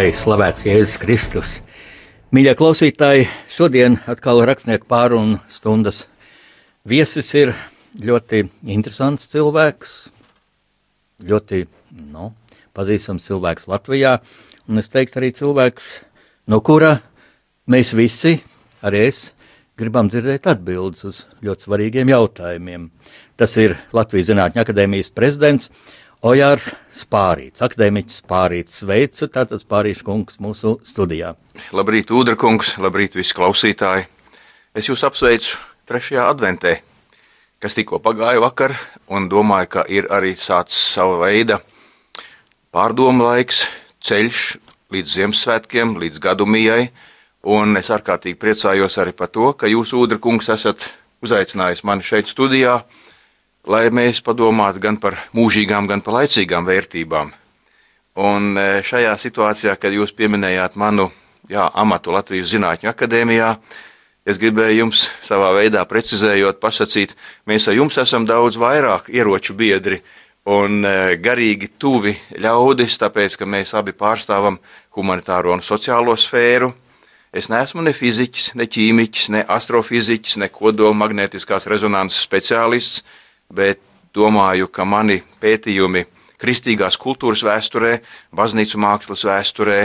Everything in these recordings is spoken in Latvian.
Lai slavēts Jēzus Kristus. Mīļie klausītāji, šodien atkal rakstnieku pārunu stundas viesis ir ļoti interesants cilvēks, ļoti nu, pazīstams cilvēks Latvijā, un es teiktu arī cilvēks, no kura mēs visi, arī es, gribam dzirdēt atbildes uz ļoti svarīgiem jautājumiem. Tas ir Latvijas Zinātņu akadēmijas prezidents Ojārs Spārīts, akadēmiķis Spārīts. Sveicu, tātad Spārīts kungs mūsu studijā. Labrīt, Udra kungs, labrīt visi klausītāji. Es jūs apsveicu trešajā adventē, kas tikko pagāja vakar, un domāju, ka ir arī sācis sava veida pārdomu laiks, ceļš līdz Ziemassvētkiem, līdz gadumijai, un es ārkārtīgi priecājos arī par to, ka jūs, Udra kungs, esat uzaicinājis mani šeit studijā, lai mēs padomātu gan par mūžīgām, gan par laicīgām vērtībām. Un e, šajā situācijā, kad jūs pieminējāt manu jā, amatu Latvijas Zinātņu akadēmijā, es gribēju jums savā veidā precizējot, pasakīt, mēs ar jums esam daudz vairāk ieroču biedri un e, garīgi tuvi ļaudis, tāpēc, ka mēs abi pārstāvam humanitāro un sociālo sfēru. Es neesmu ne fiziķis, ne ķīmiķis, ne astrofiziķis, ne kodola magnētiskās rezonanses speciālists, bet domāju, ka mani pētījumi kristīgās kultūras vēsturē, baznīcu mākslas vēsturē,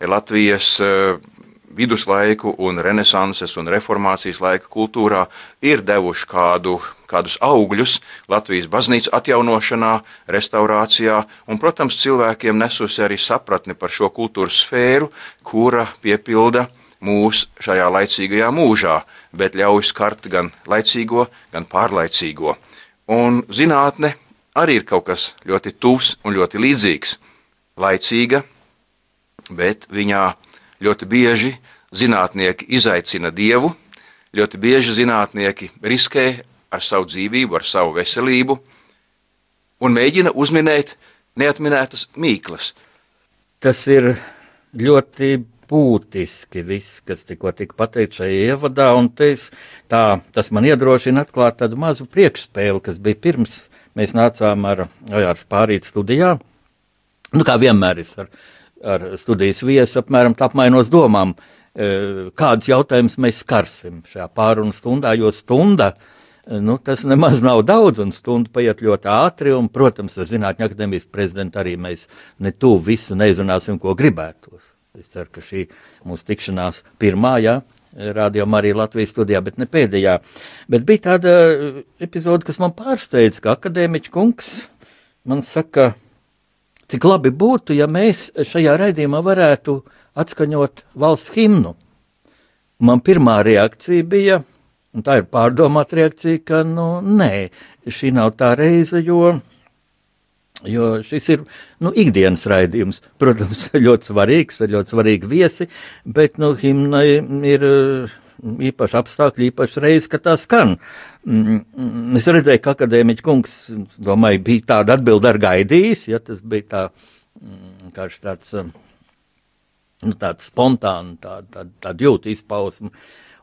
Latvijas eh, viduslaiku un renesanses un reformācijas laika kultūrā ir devuši kādu, kādus augļus Latvijas baznīcas atjaunošanā, restaurācijā, un, protams, cilvēkiem nesusi arī sapratni par šo kultūras sfēru, kura piepilda mūs šajā laicīgajā mūžā, bet ļauj skart gan laicīgo, gan pārlaicīgo. Un zinātne arī ir kaut kas ļoti tuvs un ļoti līdzīgs. Laicīga, bet viņā ļoti bieži zinātnieki izaicina dievu, ļoti bieži zinātnieki riskē ar savu dzīvību, ar savu veselību un mēģina uzminēt neatminētas mīklas. Tas ir ļoti būtiski viss, kas tikko tika pateikts šajā ievadā, un tā, tas man iedrošina atklāt tādu mazu priekšspēli, kas bija pirms mēs nācām ar, ar Spārīt studijā. Nu, kā vienmēr es ar, ar studijas viesu apmēram apmainos domām, e, kādus jautājumus mēs skarsim šajā pārunu stundā, jo stunda, nu, tas nemaz nav daudz, un stunda paiet ļoti ātri, un, protams, ar Zinātņu akadēmijas prezidentu arī mēs ne tuvu visu neizrunāsim, ko gribētos. Es ceru, ka šī mūsu tikšanās pirmā, jā, rādījumā arī Latvijas studijā, bet ne pēdējā. Bet bija tāda epizode, kas man pārsteidz, ka akadēmiķa kungs man saka, cik labi būtu, ja mēs šajā raidījumā varētu atskaņot valsts himnu. Man pirmā reakcija bija, un tā ir pārdomāta reakcija, ka, nu, nē, šī nav tā reize, jo Jo šis ir nu, ikdienas raidījums. Protams, ļoti svarīgs, ir ļoti svarīgi viesi, bet nu, himnai ir uh, īpaši apstākļi, īpaši reizes, kad tā skan. Mm, mm, es redzēju, ka akadēmiķis kungs, domāju, bija tāda atbilde ar gaidījis, ja tas bija tā, mm, kā tāds, uh, nu, tāds spontāni, tāda tā, tā jūta izpausme.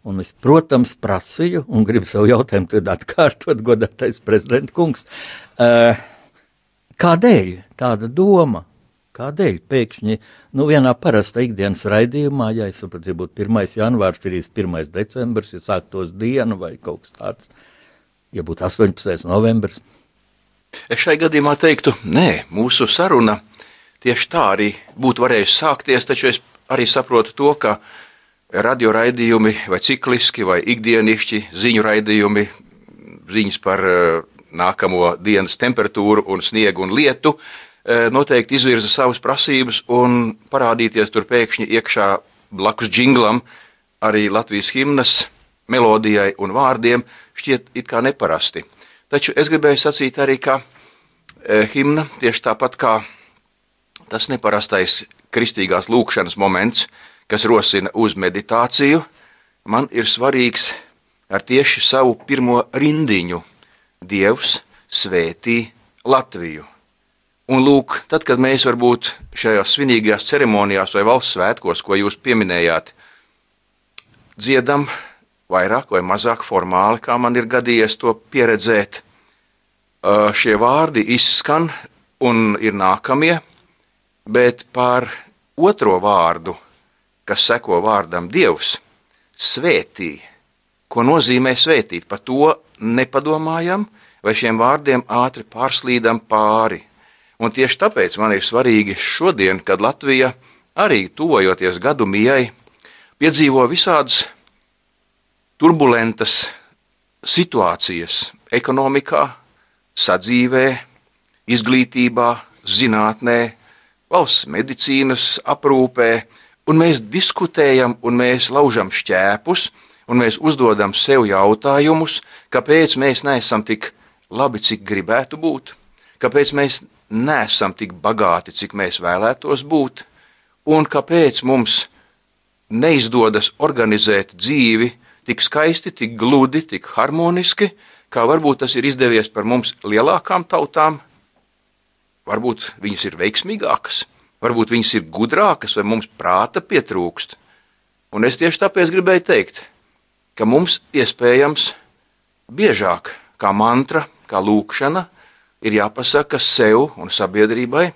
Un es, protams, prasīju, un gribu savu jautājumu tad atkārtot, godātais prezidenta kungs. Uh, Kādēļ tāda doma? Kādēļ pēkšņi nu, vienā parastā ikdienas raidījumā, ja es saprotu, ja būtu 1. janvārs, 31. decembris, ja sāktos diena vai kaut kas tāds, ja būtu 18. novembris? Es šai gadījumā teiktu, nē, mūsu saruna tieši tā arī būtu varējusi sākties, taču es arī saprotu to, ka radio raidījumi vai cikliski vai ikdienišķi ziņu raidījumi, ziņas par uh, nākamo dienas temperatūru, un sniegu un lietu, e, noteikti izvirza savas prasības un parādīties tur pēkšņi iekšā blakus jinglam arī Latvijas himnas melodijai un vārdiem šķiet it kā neparasti. Taču es gribēju sacīt arī, ka e, himna tieši tāpat kā tas neparastais kristīgās lūkšanas moments, kas rosina uz meditāciju, man ir svarīgs ar tieši savu pirmo rindiņu. Dievs svētī Latviju. Un lūk, tad, kad mēs varbūt šajās svinīgajās ceremonijās vai valsts svētkos, ko jūs pieminējāt, dziedam vairāk vai mazāk formāli, kā man ir gadījies to pieredzēt, šie vārdi izskan un ir nākamie, bet par otro vārdu, kas seko vārdam Dievs, svētī, ko nozīmē svētīt, par to nepadomājam, vai šiem vārdiem ātri pārslīdam pāri. Un tieši tāpēc man ir svarīgi šodien, kad Latvija arī tuvojoties gadu mijai, piedzīvo visādas turbulentas situācijas ekonomikā, sadzīvē, izglītībā, zinātnē, valsts medicīnas aprūpē, un mēs diskutējam, un mēs laužam šķēpus, un mēs uzdodam sev jautājumus, kāpēc mēs neesam tik labi, cik gribētu būt, kāpēc mēs neesam tik bagāti, cik mēs vēlētos būt, un kāpēc mums neizdodas organizēt dzīvi tik skaisti, tik gludi, tik harmoniski, kā varbūt tas ir izdevies par mums lielākām tautām. Varbūt viņas ir veiksmīgākas, varbūt viņas ir gudrākas, vai mums prāta pietrūkst. Un es tieši tāpēc gribēju teikt, ka mums iespējams biežāk kā mantra, kā lūkšana, ir jāpasaka sev un sabiedrībai,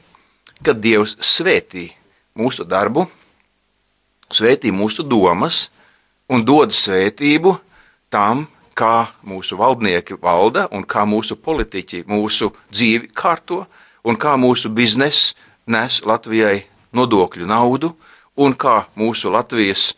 ka Dievs svētī mūsu darbu, svētī mūsu domas un dod svētību tam, kā mūsu valdnieki valda un kā mūsu politiķi mūsu dzīvi kārto un kā mūsu bizness nes Latvijai nodokļu naudu un kā mūsu Latvijas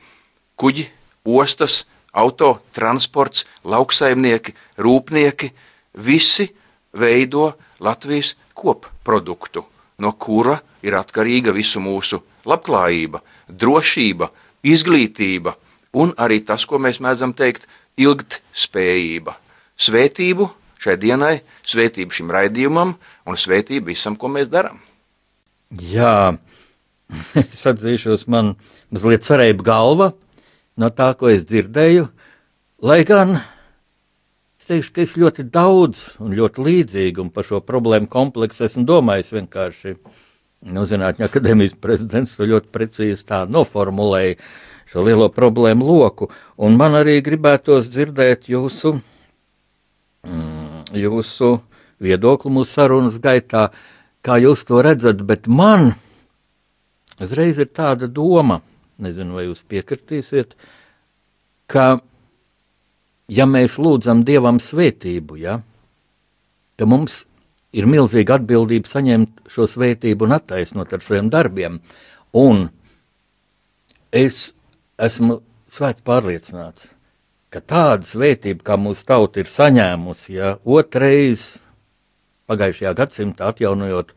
kuģi, ostas, auto, transports, lauksaimnieki, rūpnieki, visi veido Latvijas kopproduktu, no kura ir atkarīga visu mūsu labklājība, drošība, izglītība un arī tas, ko mēs mēdzam teikt, ilgtspējība. Svētību šai dienai, svētību šim raidījumam un svētību visam, ko mēs darām. Jā, es atzīšos, man mazliet cerēja galva no tā, ko es dzirdēju. Lai gan es teikšu, ka es ļoti daudz un ļoti līdzīgi un par šo problēmu kompleksu esmu domājis vienkārši. Nu, Zinātņu akadēmijas prezidents to ļoti precīzi tā noformulēja šo lielo problēmu loku. Un man arī gribētos dzirdēt jūsu, mm, jūsu viedokli mūsu sarunas gaitā, kā jūs to redzat, bet man uzreiz ir tāda doma, nezinu, vai jūs piekritīsiet, ka, ja mēs lūdzam Dievam svētību, ja, tad mums ir milzīga atbildība saņemt šo svētību un attaisnot ar saviem darbiem. Un es esmu svēti pārliecināts, ka tāda svētība, kā mūsu tauta ir saņēmusi, ja otrais pagājušajā gadsimtā atjaunojot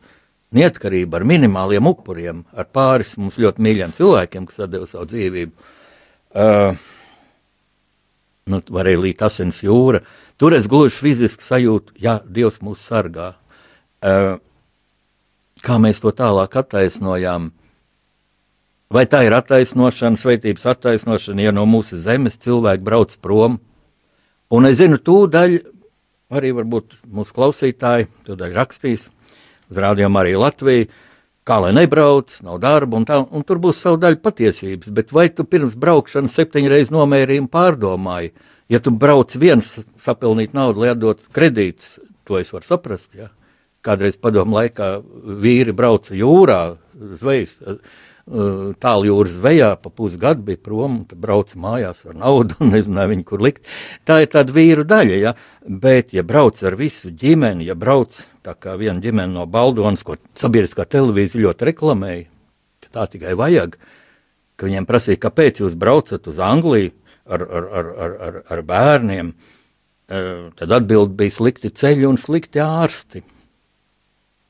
neatkarību ar minimāliem upuriem, ar pāris mums ļoti mīļiem cilvēkiem, kas deva savu dzīvību. Uh, nu, varēja līt asins jūra. Tur es gluži fiziski sajūtu, ja Dievs mūs sargā. Uh, kā mēs to tālāk attaisnojām? Vai tā ir attaisnošana, svētības attaisnošana, ja no mūsu zemes cilvēki brauc prom? Un es zinu, tūdaļ arī mūsu klausītāji, tūdaļ rakstīs, uz rādījām arī Latviju, kā lai nebrauc, nav darba, un, tā, un tur būs savu daļu patiesības. Bet vai tu pirms braukšanas septiņreiz nomērījumu pārdomāji? Ja tu brauc viens sapelnīt naudu, lai atdot kredītus, to es varu saprast. Ja? Kādreiz padomu laikā vīri brauca jūrā, zvejas Eh, tāljūras zvejā pa pusgadu bija prom, un brauca mājās ar naudu, un nezināja viņu, kur likt. Tā ir tāda vīru daļa, ja? bet, ja brauc ar visu ģimeni, ja brauc tā kā viena ģimene no Baldonas, ko sabiedriskā televīzija ļoti reklamēja, ka tā tikai vajag, ka viņiem prasīja, kāpēc jūs braucat uz Angliju ar, ar, ar, ar, ar, ar bērniem, eh, tad atbild bija slikti ceļi un slikti ārsti.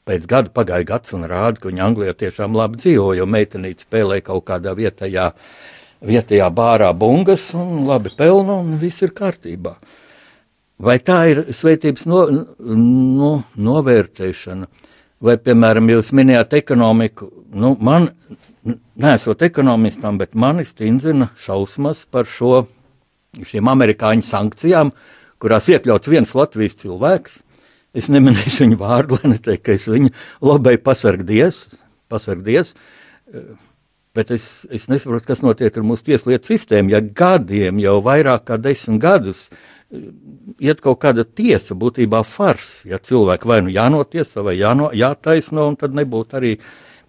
Pēc gada pagāja gads un rāda, ka viņa Anglijā tiešām labi dzīvo, jo meitenīte spēlē kaut kādā vietējā vietējā bārā bungas un labi pelna un viss ir kārtībā. Vai tā ir svētības no, no, novērtēšana? Vai, piemēram, jūs minējāt ekonomiku? Nu, man, nesot ekonomistam, bet mani stindzina šausmas par šo, šiem amerikāņu sankcijām, kurās iekļauts viens Latvijas cilvēks. Es neminēšu viņu vārdu, lai neteiktu, ka es viņu lobēju pasargdies, pasargdies. Bet es, es nesaprotu, kas notiek ar mūsu tieslietu sistēmu. Ja gadiem, jau vairāk kā desmit gadus, iet kaut kāda tiesa, būtībā fars. Ja cilvēki vai nu jānotiesa, vai jāno, jātaisno, un tad nebūtu arī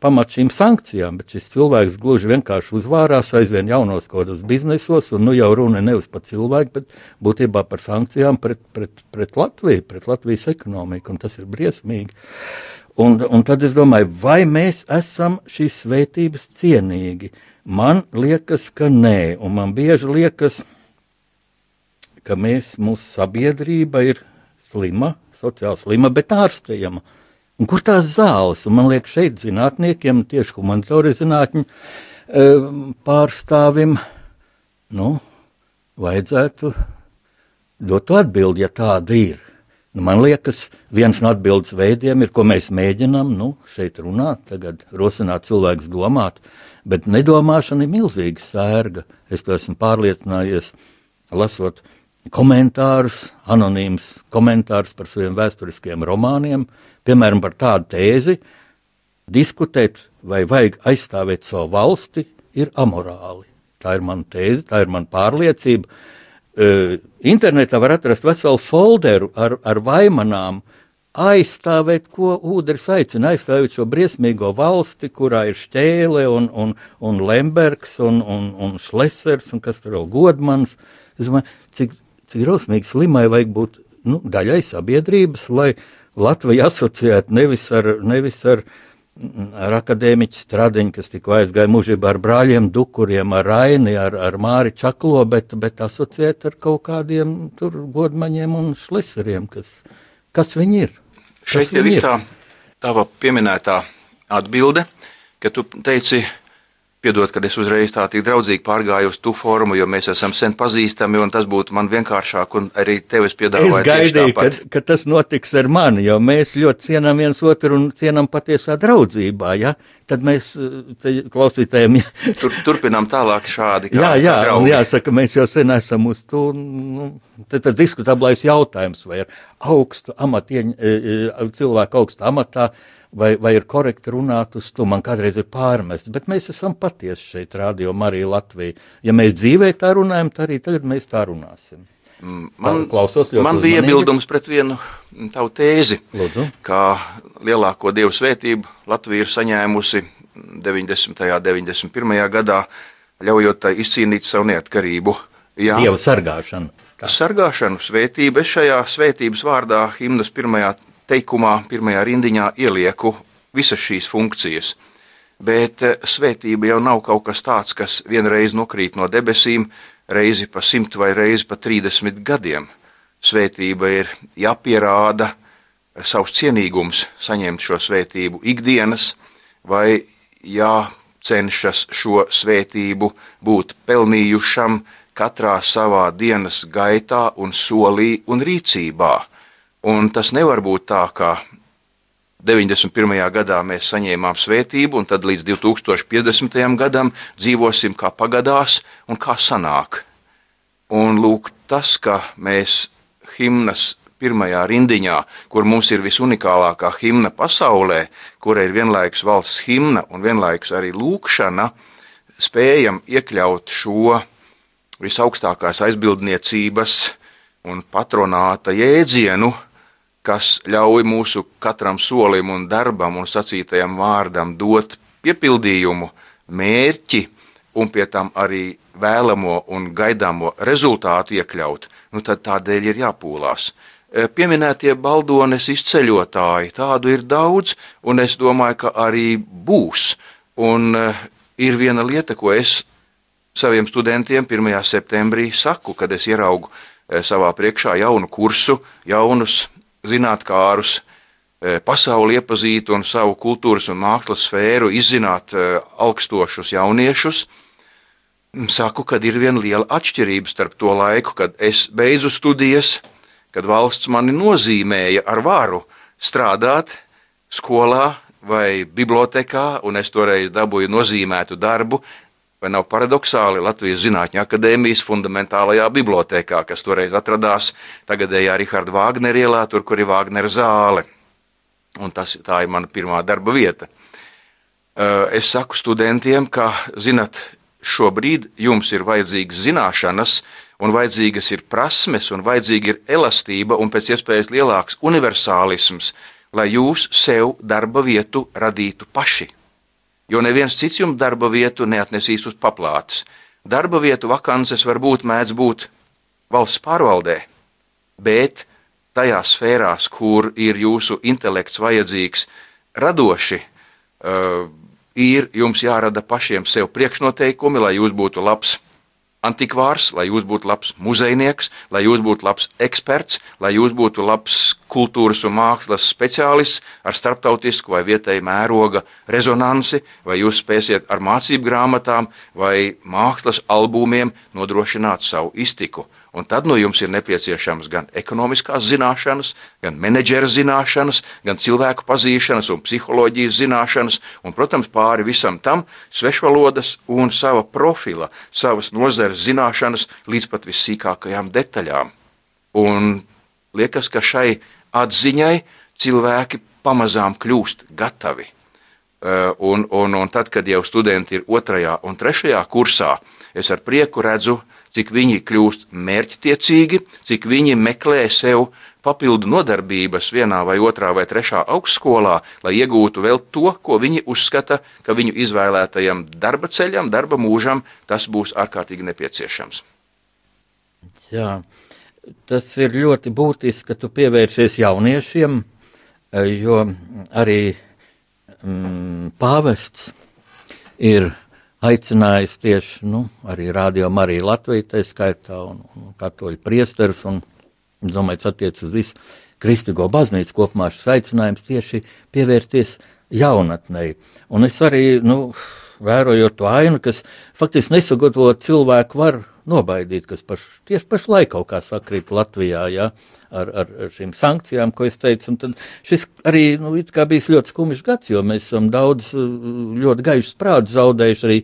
pamats šīm sankcijām. Bet šis cilvēks gluži vienkārši uzvārās aizvien jaunos kādos biznesos, un nu jau runa nevis par cilvēku, bet būtībā par sankcijām pret, pret, pret Latviju, pret Latvijas ekonomiku, un tas ir briesmīgi. Un, un tad es domāju, vai mēs esam šīs svētības cienīgi? Man liekas, ka nē, un man bieži liekas, ka mēs, mūsu sabiedrība ir slima, sociāli slima, bet ārstējama. Un kur tās zāles? Un man liekas, šeit zinātniekiem, tieši humanitāri zinātņu eh, pārstāvim, nu, vajadzētu dot atbildi, ja tāda ir. Nu, man liekas, viens no atbildes veidiem ir, ko mēs mēģinām nu, šeit runāt, tagad rosināt cilvēkus domāt, bet nedomāšana ir milzīga sērga. Es to esmu pārliecinājies, lasot uh, komentārus, anonīms komentārus par saviem vēsturiskiem romāniem, piemēram, par tādu tēzi, diskutēt, vai vajag aizstāvēt savu valsti, ir amorāli. Tā ir mana tēze, tā ir mana pārliecība. Uh, internetā var atrast veselu folderu ar, ar vaimanām, aizstāvēt, ko ūdens aicina, aizstāvēt šo briesmīgo valsti, kurā ir šķēle un, un, un Lembergs un, un, un Šlesers un kas tur vēl godmans. Es domāju, cik cik drausmīgi slimai vajag būt nu, daļai sabiedrības, lai Latvija asociētu nevis ar, nevis ar, ar akadēmiķu stradiņu, kas tikko aizgāja mūžībā ar brāļiem, dukuriem, ar Raini, ar, ar Māri Čaklo, bet, bet asociēt ar kaut kādiem tur godmaņiem un šleseriem, kas, kas viņi ir. Šeit jau ir tā tava pieminētā atbilde, ka tu teici, Piedod, ka es uzreiz tā tik draudzīgi pārgāju uz tu formu, jo mēs esam sen pazīstami, un tas būtu man vienkāršāk, un arī tev es piedāvāju. Es gaidīju, ka, ka tas notiks ar mani, jo mēs ļoti cienām viens otru un cienām patiesā draudzībā, ja? Tad mēs klausītājiem... Tur, turpinām tālāk šādi. Kā, jā, jā, kā jāsaka, mēs jau sen esam uz to, nu, tad, tad diskutablais jautājums, vai ar augstu amatieņu, e, e, cilvēku augstu amatā, vai, vai ir korekti runāt uz to. Man kādreiz ir pārmests, bet mēs esam patiesi šeit, Rādio Marija Latvija. Ja mēs dzīvē tā runājam, tad arī tagad mēs tā runāsim. Mm, man, klausos, man bija iebildums pret vienu tavu tēzi, Lūdzu. ka lielāko dievu svētību Latvija ir saņēmusi 90. un 91. gadā, ļaujot tai izcīnīt savu neatkarību. Jā. Dievu sargāšanu. Tā. Sargāšanu, svētību. Es šajā svētības vārdā himnas pirmajā teikumā, pirmajā rindiņā ielieku visas šīs funkcijas. Bet eh, svētība jau nav kaut kas tāds, kas vienreiz nokrīt no debesīm, reizi pa simt vai reizi pa trīsdesmit gadiem. Svētība ir jāpierāda savs cienīgums, saņemt šo svētību ikdienas, vai jācenšas šo svētību būt pelnījušam katrā savā dienas gaitā un solī un rīcībā Un tas nevar būt tā, ka 91. gadā mēs saņēmām svētību, un tad līdz 2050. gadam dzīvosim kā pagadās un kā sanāk. Un lūk, tas, ka mēs himnas pirmajā rindiņā, kur mums ir visunikālākā himna pasaulē, kura ir vienlaikus valsts himna un vienlaikus arī lūkšana, spējam iekļaut šo visaugstākās aizbildniecības un patronāta jēdzienu, kas ļauj mūsu katram solim un darbam un sacītajam vārdam dot piepildījumu, mērķi un pie tam arī vēlamo un gaidāmo rezultātu iekļaut, nu tad tādēļ ir jāpūlās. E, pieminētie baldones izceļotāji, tādu ir daudz, un es domāju, ka arī būs. Un e, ir viena lieta, ko es saviem studentiem 1. septembrī saku, kad es ieraugu e, savā priekšā jaunu kursu, jaunus zinātnārus, e, pasauli iepazīt un savu kultūras un mākslas sfēru izzināt e, augstošus jauniešus. saku, ka ir viena liela atšķirība starp to laiku, kad es beidzu studijas, kad valsts mani nozīmēja ar varu strādāt skolā vai bibliotekā, un es toreiz dabūju nozīmētu darbu. Vai nav paradoxāli Latvijas Zinātņu akadēmijas fundamentālajā bibliotekā, kas toreiz atradās tagadējā Rahāda Vāgnera ielā, tur, kur ir Vāgnera zāle. Un tas, tā ir mana pirmā darba vieta. Es saku studentiem, ka, zinat, šobrīd jums ir vajadzīgas zināšanas, un vajadzīgas ir prasmes, un vajadzīga ir elastība un pēc iespējas lielāks universālisms, lai jūs sev darba vietu radītu paši. Jo neviens cits jums darba vietu neatnesīs uz paplātes. Darba vietu vakances varbūt mēdz būt valsts pārvaldē, bet tajās sfērās, kur ir jūsu intelekts vajadzīgs, radoši, uh, ir jums jārada pašiem sev priekšnoteikumi, lai jūs būtu labs antikvārs, lai jūs būtu labs muzejnieks, lai jūs būtu labs eksperts, lai jūs būtu labs kultūras un mākslas speciālists ar starptautisku vai vietēju mēroga rezonanci, vai jūs spēsiet ar mācību grāmatām vai mākslas albumiem nodrošināt savu iztiku. Un tad no jums ir nepieciešamas gan ekonomiskās zināšanas, gan menedžera zināšanas, gan cilvēku pazīšanas un psiholoģijas zināšanas, un, protams, pāri visam tam svešvalodas un sava profila, savas nozares zināšanas līdz pat vissīkākajām detaļām. Un liekas, ka šai atziņai cilvēki pamazām kļūst gatavi. Un, un, un tad, kad jau studenti ir otrajā un trešajā kursā, es ar prieku redzu, cik viņi kļūst mērķtiecīgi, cik viņi meklē sev papildu nodarbības vienā vai otrā vai trešā augstskolā, lai iegūtu vēl to, ko viņi uzskata, ka viņu izvēlētajam darba ceļam, darba mūžam tas būs ārkārtīgi nepieciešams. Jā, tas ir ļoti būtiski, ka tu pievērsies jauniešiem, jo arī mm, pāvests ir aicinājis tieši nu, arī Rādio Mariju Latviju, tā skaitā, un, un katoļu priesteris, un, domāju, tas attiec uz visu kristīgo baznīcu kopumā šis aicinājums tieši pievērsties jaunatnei. Un es arī, nu, vērojot to ainu, kas faktiski nesagatavot cilvēku var nobaidīt, kas paš, tieši pašlaik kaut kā sakrīt Latvijā, ja, ar, ar, ar šīm sankcijām, ko es teicu. Un tad šis arī, nu, bijis ļoti skumjš gads, jo mēs esam daudz ļoti gaišus prātus zaudējuši arī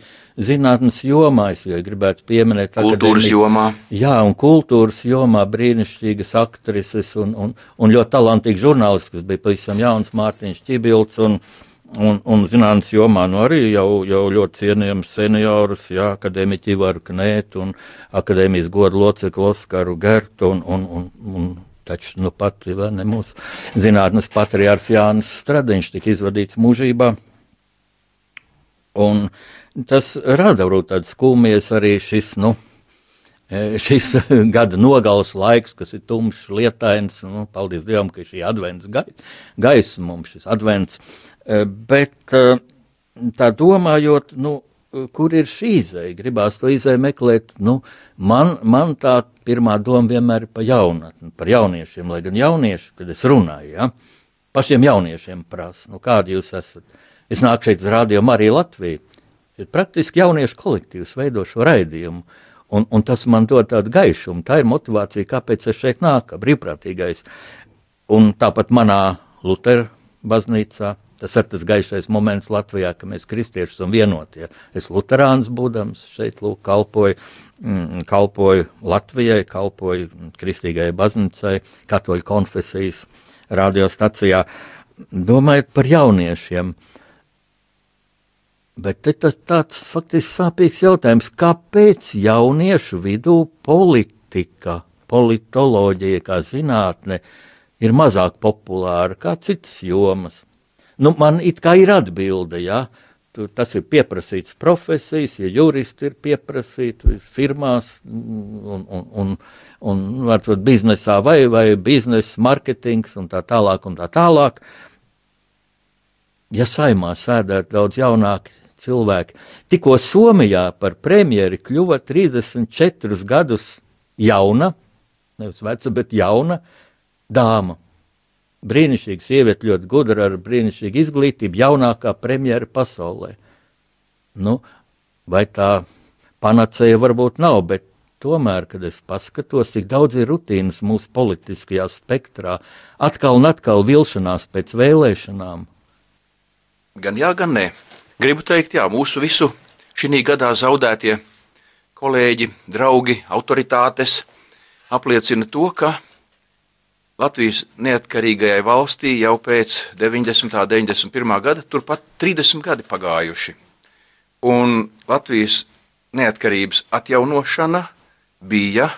zinātnes jomā, es ja gribētu pieminēt. Kultūras akadēmiju. jomā. Jā, un kultūras jomā brīnišķīgas aktrises un, un, un ļoti talantīgi žurnālisti, kas bija pavisam jauns Mārtiņš Čibilds un, Un, un zinātnīs jomā nu arī jau, jau ļoti cienījams seniorus, jā, akadēmiķi Ivaru Knētu un akadēmijas godu locekli Oskaru Gertu un, un, un, un taču nu pat, ne mūsu zinātnes patriārs Jānis Stradiņš tika izvadīts mūžībā. Un tas rada varbūt tādu skumjas arī šis, nu, e, šis gada nogales laiks, kas ir tumšs, lietains, nu, paldies Dievam, ka šī advents gaisma mums, šis advents bet eh, tā domājot, nu, kur ir šī izēja, gribās to izēju meklēt, nu, man, man tā pirmā doma vienmēr ir par jaunatni, par jauniešiem, lai gan jaunieši, kad es runāju, ja, pašiem jauniešiem prasa, nu, kādi jūs esat. Es nāku šeit uz Rādio Mariju Latviju, ir praktiski jauniešu kolektīvs veidošu raidījumu, un, un tas man dod tādu gaišumu, tā ir motivācija, kāpēc es šeit nāku, brīvprātīgais. Un tāpat manā Lutera baznīcā, Tas ir tas gaišais moments Latvijā, ka mēs kristieši esam vienotie. Es luterāns būdams šeit lūk, kalpoju, mm, kalpoju Latvijai, kalpoju kristīgajai baznīcai, katoļu konfesijas radiostacijā. Domājot par jauniešiem, bet tas tāds faktiski sāpīgs jautājums, kāpēc jauniešu vidū politika, politoloģija kā zinātne ir mazāk populāra kā citas jomas? Nu, man it kā ir atbilde, ja? Tur tas ir pieprasīts profesijas, ja juristi ir pieprasīti firmās un, un, un, un varbūt biznesā vai, vai biznesa marketings un tā tālāk un tā tālāk. Ja saimā sēdētu daudz jaunāki cilvēki, tikko Somijā par premjeri kļuva 34 gadus jauna, nevis veca, bet jauna dāma brīnišķīga sieviete, ļoti gudra, ar brīnišķīgu izglītību, jaunākā premjera pasaulē. Nu, vai tā panacēja varbūt nav, bet tomēr, kad es paskatos, cik daudz ir rutīnas mūsu politiskajā spektrā, atkal un atkal vilšanās pēc vēlēšanām. Gan jā, gan nē. Gribu teikt, jā, mūsu visu šī gadā zaudētie kolēģi, draugi, autoritātes apliecina to, ka Latvijas neatkarīgajai valstī jau pēc 90. un 91. gada turpat 30 gadi pagājuši. Un Latvijas neatkarības atjaunošana bija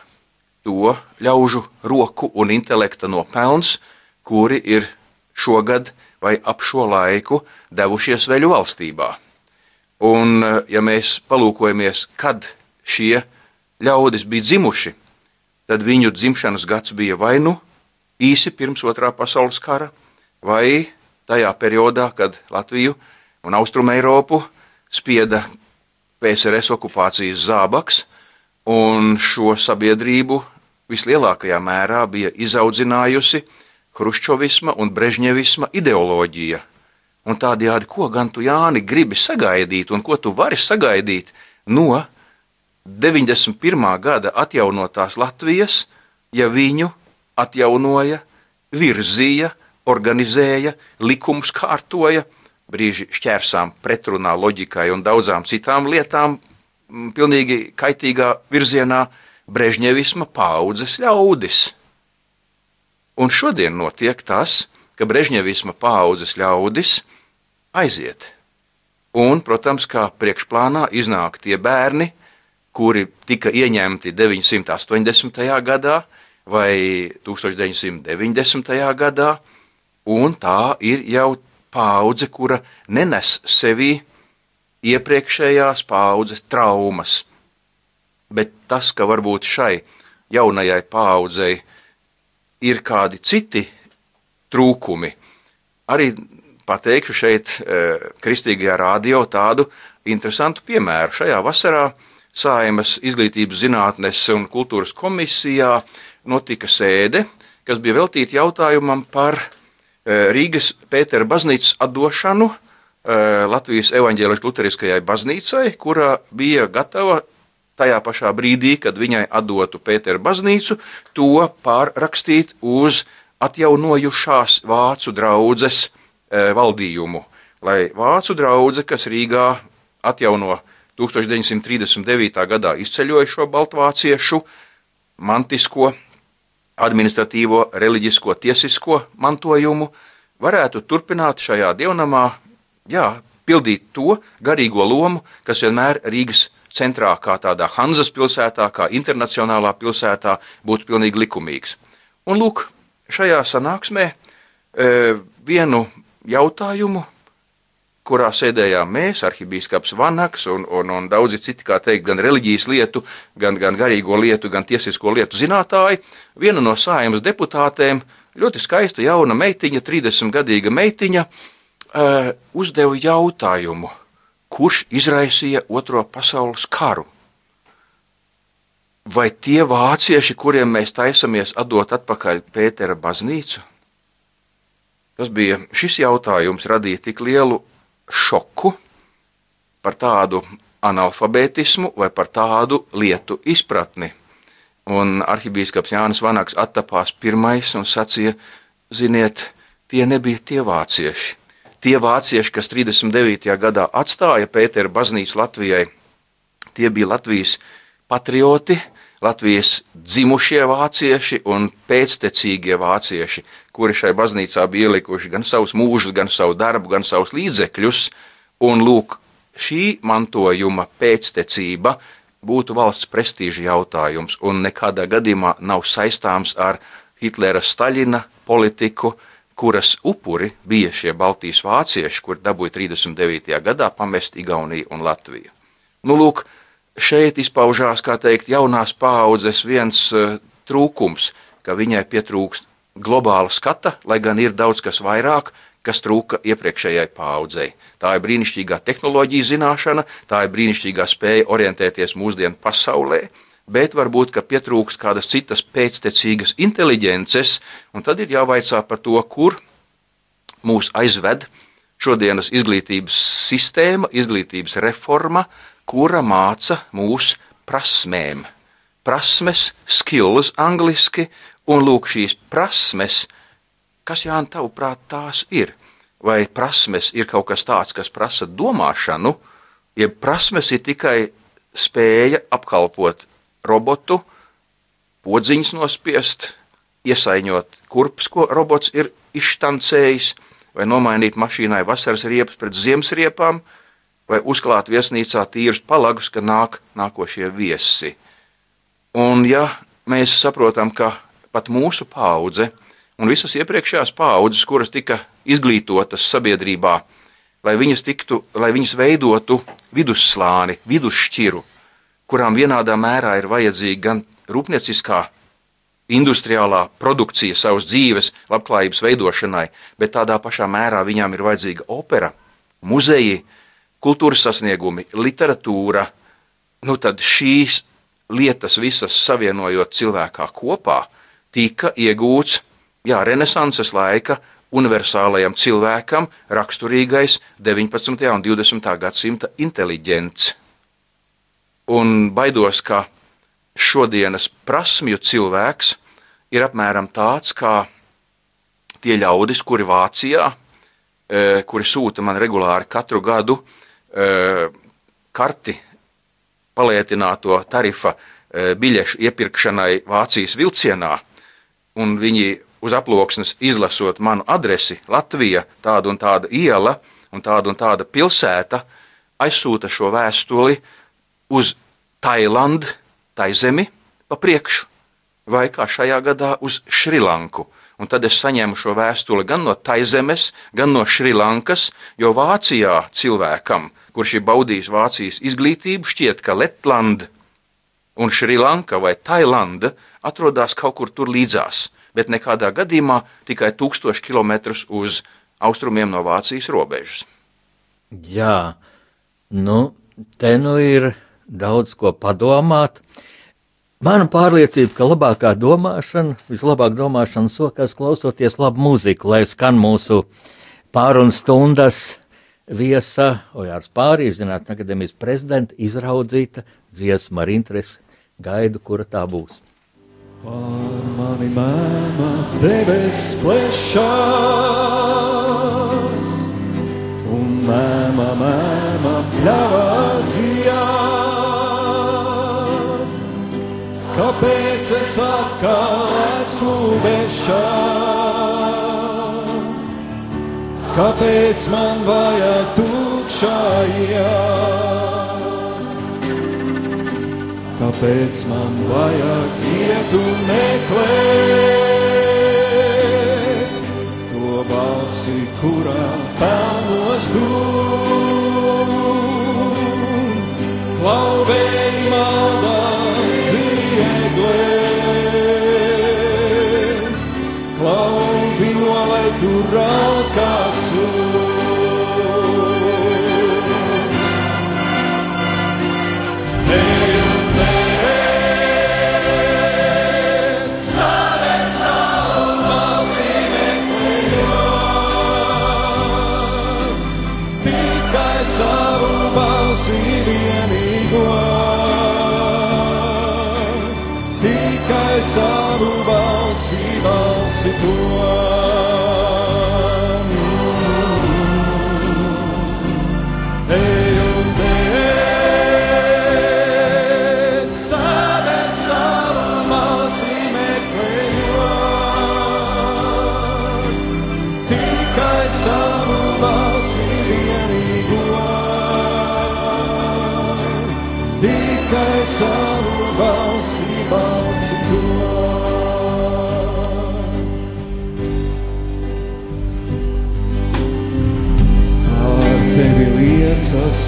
to ļaužu roku un intelekta nopelns, kuri ir šogad vai ap šo laiku devušies veļu valstībā. Un, ja mēs palūkojamies, kad šie ļaudis bija dzimuši, tad viņu dzimšanas gads bija vai nu īsi pirms otrā pasaules kara, vai tajā periodā, kad Latviju un Austrumu Eiropu spieda PSRS okupācijas zābaks, un šo sabiedrību vislielākajā mērā bija izaudzinājusi Hruščovisma un Brežņevisma ideoloģija. Un tādējādi, ko gan tu, Jāni, gribi sagaidīt, un ko tu vari sagaidīt no 91. gada atjaunotās Latvijas, ja viņu atjaunoja, virzīja, organizēja, likums kārtoja, brīži šķērsām pretrunā loģikai un daudzām citām lietām, pilnīgi kaitīgā virzienā Brežņevisma paudzes ļaudis. Un šodien notiek tas, ka Brežņevisma paudzes ļaudis aiziet. Un, protams, kā priekšplānā iznāk tie bērni, kuri tika ieņemti 980. gadā, vai 1990. gadā, un tā ir jau paudze, kura nenes sevī iepriekšējās paudzes traumas. Bet tas, ka varbūt šai jaunajai paudzei ir kādi citi trūkumi, arī pateikšu šeit, e, Kristīgajā rādio tādu interesantu piemēru. Šajā vasarā Saimas izglītības zinātnes un kultūras komisijā notika sēde, kas bija veltīta jautājumam par e, Rīgas Pētera baznīcas atdošanu e, Latvijas evaņģēliskajai luteriskajai baznīcai, kura bija gatava tajā pašā brīdī, kad viņai atdotu Pētera baznīcu, to pārrakstīt uz atjaunojušās vācu draudzes e, valdījumu, lai vācu draudze, kas Rīgā atjauno 1939. gadā izceļojušo baltvāciešu mantisko administratīvo, reliģisko, tiesisko mantojumu, varētu turpināt šajā dievnamā, jā, pildīt to garīgo lomu, kas vienmēr Rīgas centrā, kā tādā Hanzas pilsētā, kā internacionālā pilsētā, būtu pilnīgi likumīgs. Un lūk, šajā sanāksmē e, vienu jautājumu kurā sēdējām mēs, arhibīskaps Vanaks un, un, un daudzi citi, kā teikt, gan reliģijas lietu, gan, gan garīgo lietu, gan tiesisko lietu zinātāji. Viena no sājumas deputātēm, ļoti skaista jauna meitiņa, 30-gadīga meitiņa, uh, uzdeva jautājumu, kurš izraisīja Otro pasaules karu? Vai tie vācieši, kuriem mēs taisamies atdot atpakaļ Pētera baznīcu? Tas bija šis jautājums, radīja tik lielu šoku par tādu analfabētismu vai par tādu lietu izpratni. Un arhibīskaps Jānis Vanaks attapās pirmais un sacīja, ziniet, tie nebija tie vācieši. Tie vācieši, kas 39. gadā atstāja Pētera baznīcu Latvijai, tie bija Latvijas patrioti, Latvijas dzimušie vācieši un pēctecīgie vācieši, kuri šai baznīcā bija ielikuši gan savus mūžus, gan savu darbu, gan savus līdzekļus. Un lūk, šī mantojuma pēctecība būtu valsts prestiža jautājums un nekādā gadījumā nav saistāms ar Hitlera Staļina politiku, kuras upuri bija šie Baltijas vācieši, kur dabūja 39. gadā pamest Igauniju un Latviju. Nu, lūk, šeit izpaužās, kā teikt, jaunās paaudzes viens uh, trūkums, ka viņai pietrūkst globāla skata, lai gan ir daudz kas vairāk, kas trūka iepriekšējai paaudzei. Tā ir brīnišķīgā tehnoloģija zināšana, tā ir brīnišķīgā spēja orientēties mūsdienu pasaulē, bet varbūt pietrūkst kādas citas pēctecīgas inteliģences, un tad ir jāvaicā par to, kur mūs aizved šodienas izglītības sistēma, izglītības reforma, kura māca mūs prasmēm. Prasmes, skills angliski, un lūk šīs prasmes, kas Jānis tavuprāt tās ir? Vai prasmes ir kaut kas tāds, kas prasa domāšanu, jeb prasmes ir tikai spēja apkalpot robotu, podziņas nospiest, iesaiņot kurpes, ko robots ir izštancējis, vai nomainīt mašīnai vasaras riepas pret ziemas riepām, vai uzklāt viesnīcā tīrus palagus, kad nāk nākošie viesi. Un ja mēs saprotam, ka pat mūsu paudze un visas iepriekšējās paudzes, kuras tika izglītotas sabiedrībā, lai viņas, tiktu, lai viņas veidotu vidusslāni, vidusšķiru, kurām vienādā mērā ir vajadzīga gan rūpnieciskā industriālā produkcija savas dzīves, labklājības veidošanai, bet tādā pašā mērā viņām ir vajadzīga opera, muzeji, kultūras sasniegumi, literatūra. Nu, tad šīs lietas visas savienojot cilvēkā kopā, tika iegūts jā, renesanses laika universālajam cilvēkam raksturīgais 19. un 20. gadsimta inteliģents. Un baidos, ka šodienas prasmju cilvēks ir apmēram tāds kā tie ļaudis, kuri Vācijā, e, kuri sūta man regulāri katru gadu e, karti palietināto tarifa e, biļešu iepirkšanai Vācijas vilcienā, un viņi uz aploksnes izlasot manu adresi Latvija, tāda un tāda iela un tāda un tāda pilsēta, aizsūta šo vēstuli uz Tailandu, tai zemi pa priekšu, vai kā šajā gadā uz Šrilanku. Un tad es saņēmu šo vēstuli gan no Taizemes, gan no Šrilankas, jo Vācijā cilvēkam, kurš ir baudījis Vācijas izglītību, šķiet, ka Letlanda un Šrilanka vai Tailanda atrodas kaut kur tur līdzās, bet nekādā gadījumā tikai tūkstoši kilometrus uz austrumiem no Vācijas robežas. Jā, nu, te nu ir daudz ko padomāt. Mana pārliecība, ka labākā domāšana, vislabāk domāšana sokās klausoties labu mūziku, lai skan mūsu pārunu stundas viesa Ojārs Pārīs, Zinātņu akadēmijas prezidenta, izraudzīta dziesma ar interesi gaidu, kura tā būs. Pār mani mēmā debes plešās, un mēmā, mēmā pļavā zijāt. Kāpēc es atkal esmu bešā? Kāpēc man vajag tukšā iet? Kāpēc man vajag iet un meklēt to balsi, kurā pelnos dūm? Klauvēji maldās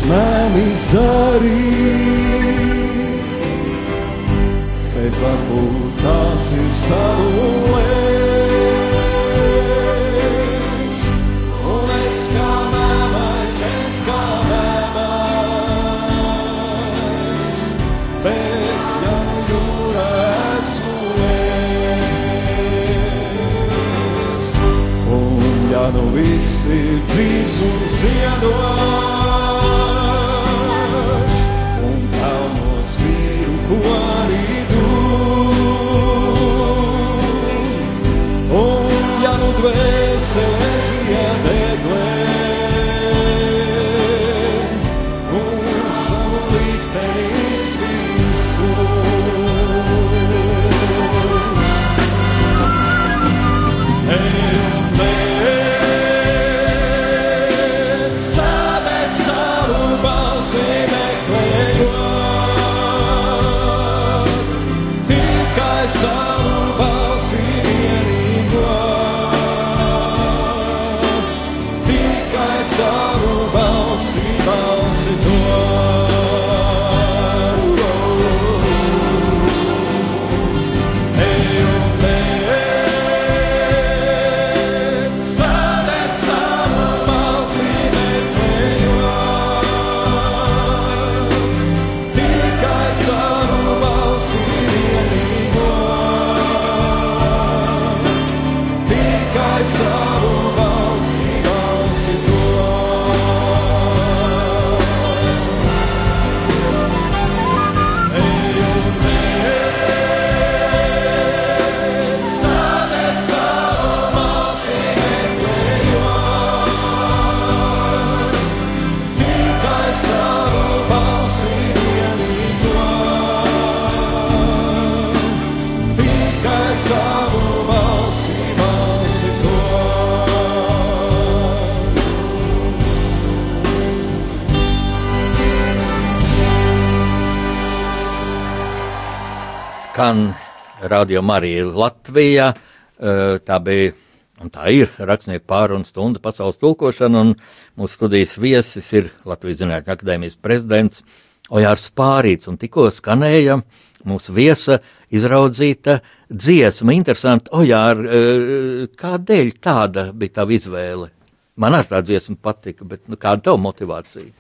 na miséria. Skan Radio Marija Latvijā. Tā bija un tā ir rakstnieku pārunu stunda pasaules tulkošana, un mūsu studijas viesis ir Latvijas Zinātņu akadēmijas prezidents Ojārs Pārīts, un tikko skanēja mūsu viesa izraudzīta dziesma. Interesanti, Ojār, kādēļ tāda bija tā izvēle? Man ar tā dziesma patika, bet nu, kāda tev motivācija?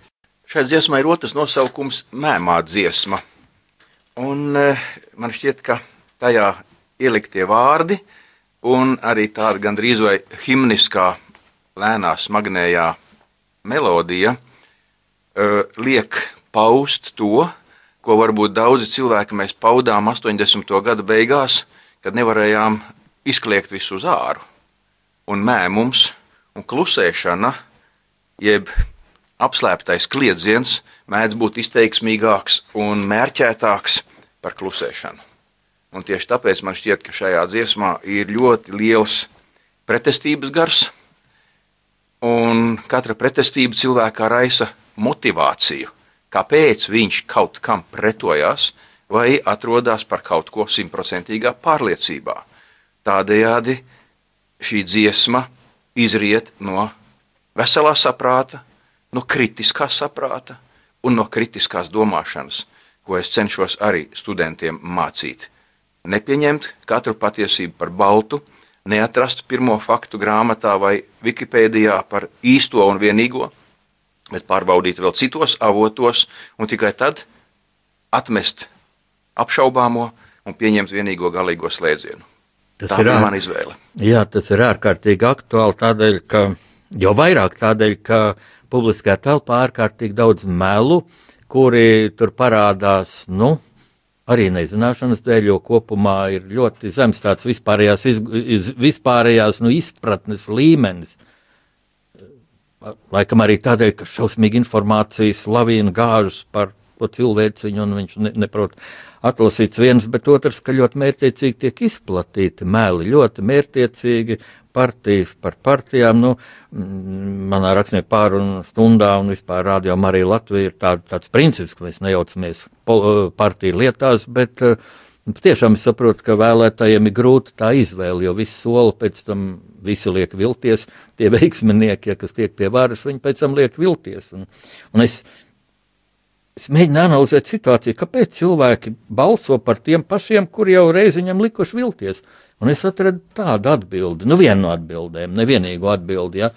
Šai dziesmai ir otrs nosaukums - mēmā dziesma. Un eh, man šķiet, ka tajā ieliktie vārdi un arī tāda gandrīz vai himniskā, lēnā, smagnējā melodija eh, liek paust to, ko varbūt daudzi cilvēki mēs paudām 80. gada beigās, kad nevarējām izkliegt visu uz āru. Un mēmums un klusēšana, jeb apslēptais kliedziens, mēdz būt izteiksmīgāks un mērķētāks par klusēšanu. Un tieši tāpēc man šķiet, ka šajā dziesmā ir ļoti liels pretestības gars, un katra pretestība cilvēkā raisa motivāciju, kāpēc viņš kaut kam pretojās vai atrodas par kaut ko simtprocentīgā pārliecībā. Tādējādi šī dziesma izriet no veselā saprāta, no kritiskā saprāta un no kritiskās domāšanas, ko es cenšos arī studentiem mācīt. Nepieņemt katru patiesību par baltu, neatrast pirmo faktu grāmatā vai Wikipēdijā par īsto un vienīgo, bet pārbaudīt vēl citos avotos un tikai tad atmest apšaubāmo un pieņemt vienīgo galīgo slēdzienu. Tas Tā ir ār- mana izvēle. Jā, tas ir ārkārtīgi aktuāli tādēļ, ka jau vairāk tādēļ, ka publiskajā telpā ārkārtīgi daudz melu, kuri tur parādās, nu, arī nezināšanas dēļ, jo kopumā ir ļoti zems tāds vispārējās, iz, vispārējās nu, izpratnes līmenis. Laikam arī tādēļ, ka šausmīgi informācijas lavīna gāžas par to cilvēciņu, un viņš ne, neprot atlasīts viens, bet otrs, ka ļoti mērķiecīgi tiek izplatīti meli, ļoti mērķiecīgi partijas par partijām. Nu, mm, manā rakstnieku pārunu stundā un vispār rādījumā arī Latvija ir tā, tāds princips, ka mēs nejaucamies pol- partiju lietās, bet uh, Tiešām es saprotu, ka vēlētājiem ir grūti tā izvēle, jo visi soli pēc tam visi liek vilties. Tie veiksminieki, ja, kas tiek pie varas, viņi pēc tam liek vilties. Un, un es, es mēģinu analizēt situāciju, kāpēc cilvēki balso par tiem pašiem, kuri jau reiz viņam likuši vilties. Un es atradu tādu atbildi, nu vienu no atbildēm, nevienīgu atbildi. Ja,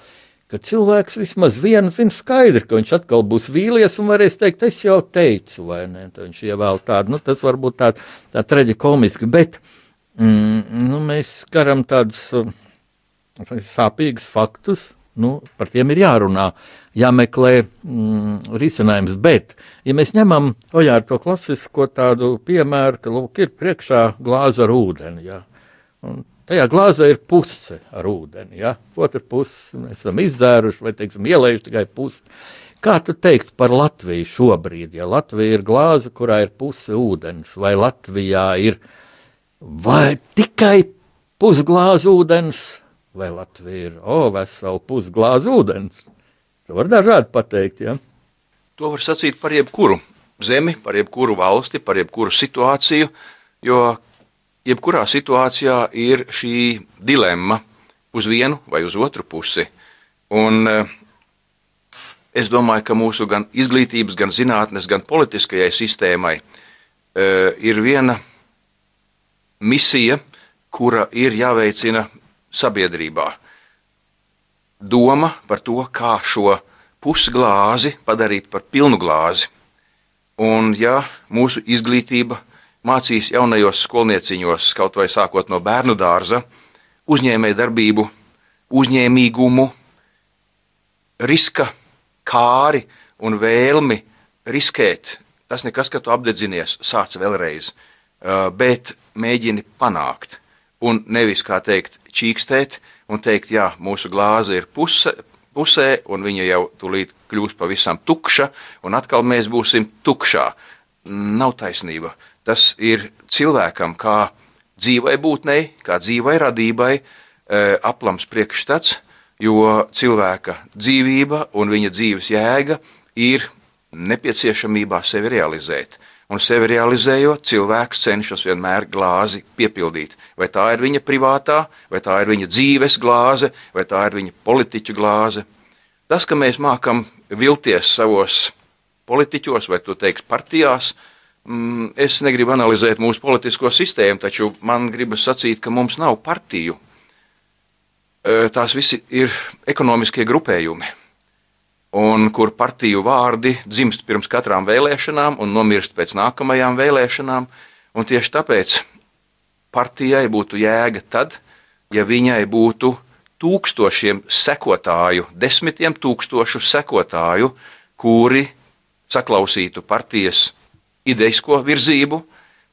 ka cilvēks vismaz vienu zina skaidri, ka viņš atkal būs vīlies un varēs teikt, es jau teicu, vai ne? Tad viņš ievēl tādu, nu tas varbūt tā, tā traģikomiski, bet mm, nu, mēs skaram tādus uh, sāpīgus faktus, nu, par tiem ir jārunā, jāmeklē mm, risinājums. Bet, ja mēs ņemam ojā ar to klasisko tādu piemēru, ka lūk, ir priekšā glāze ar ūdeni. Ja? Un tajā glāzē ir puse ar ūdeni. Ja? Otra puse mēs esam izdzēruši vai teiksim, ielējuši tikai pusi. Kā tu teiktu par Latviju šobrīd? Ja Latvija ir glāze, kurā ir puse ūdens, vai Latvijā ir vai tikai pusglāze ūdens, vai Latvija ir o, vesela pusglāze ūdens? To var dažādi pateikt. Ja? To var sacīt par jebkuru zemi, par jebkuru valsti, par jebkuru situāciju, jo jebkurā situācijā ir šī dilemma uz vienu vai uz otru pusi. Un eh, es domāju, ka mūsu gan izglītības, gan zinātnes, gan politiskajai sistēmai uh, ir viena misija, kura ir jāveicina sabiedrībā. Doma par to, kā šo pusglāzi padarīt par pilnu glāzi. Un, ja mūsu izglītība mācīs jaunajos skolnieciņos, kaut vai sākot no bērnu dārza, uzņēmēju darbību, uzņēmīgumu, riska kāri un vēlmi riskēt, tas nekas, ka tu apdedzinies, sāc vēlreiz, bet mēģini panākt. Un nevis, kā teikt, čīkstēt un teikt, jā, mūsu glāze ir puse, pusē, un viņa jau tūlīt kļūs pavisam tukša, un atkal mēs būsim tukšā. Nav taisnība. Tas ir cilvēkam, kā dzīvai būtnei, kā dzīvai radībai, aplams priekšstats, jo cilvēka dzīvība un viņa dzīves jēga ir nepieciešamībā sevi realizēt. Un sevi realizējot, cilvēks cenšas vienmēr glāzi piepildīt. Vai tā ir viņa privātā, vai tā ir viņa dzīves glāze, vai tā ir viņa politiķu glāze. Tas, ka mēs mākam vilties savos politiķos vai, tu teiksi, partijās, mm, es negribu analizēt mūsu politisko sistēmu, taču man gribas sacīt, ka mums nav partiju tās visi ir ekonomiskie grupējumi, un kur partiju vārdi dzimst pirms katrām vēlēšanām un nomirst pēc nākamajām vēlēšanām. Un tieši tāpēc partijai būtu jēga tad, ja viņai būtu tūkstošiem sekotāju, desmitiem tūkstošu sekotāju, kuri saklausītu partijas ideisko virzību,